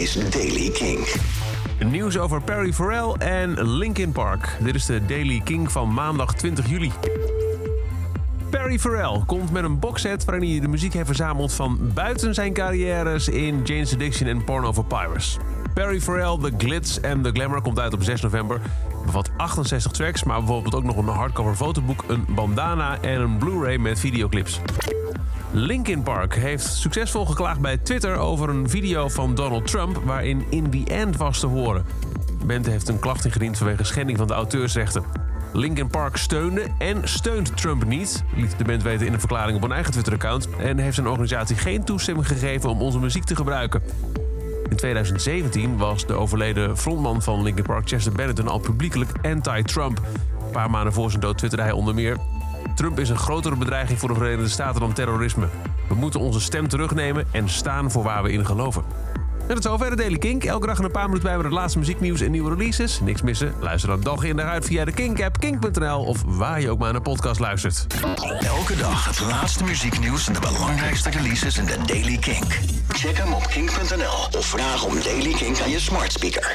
is Daily King. Nieuws over Perry Farrell en Linkin Park. Dit is de Daily King van maandag 20 juli. Perry Farrell komt met een boxset waarin hij de muziek heeft verzameld van buiten zijn carrières in Jane's Addiction en Porno for Pirates. Perry Farrell, The Glitz en The Glamour komt uit op 6 november. Bevat 68 tracks, maar bijvoorbeeld ook nog een hardcover fotoboek, een bandana en een Blu-ray met videoclips. Linkin Park heeft succesvol geklaagd bij Twitter over een video van Donald Trump waarin In The End was te horen. De band heeft een klacht ingediend vanwege schending van de auteursrechten. Linkin Park steunde en steunt Trump niet, liet de band weten in een verklaring op een eigen Twitter-account, en heeft zijn organisatie geen toestemming gegeven om onze muziek te gebruiken. In 2017 was de overleden frontman van Linkin Park, Chester Bennington, al publiekelijk anti-Trump. Een paar maanden voor zijn dood twitterde hij onder meer... Trump is een grotere bedreiging voor de Verenigde Staten dan terrorisme. We moeten onze stem terugnemen en staan voor waar we in geloven. En tot zover de Daily Kink. Elke dag een paar minuten bij met het laatste muzieknieuws en nieuwe releases. Niks missen? Luister dan dag in dag uit via de Kink-app, kink.nl... of waar je ook maar naar podcast luistert. Elke dag het laatste muzieknieuws en de belangrijkste releases in de Daily King. Check hem op kink.nl of vraag om Daily King aan je smart speaker.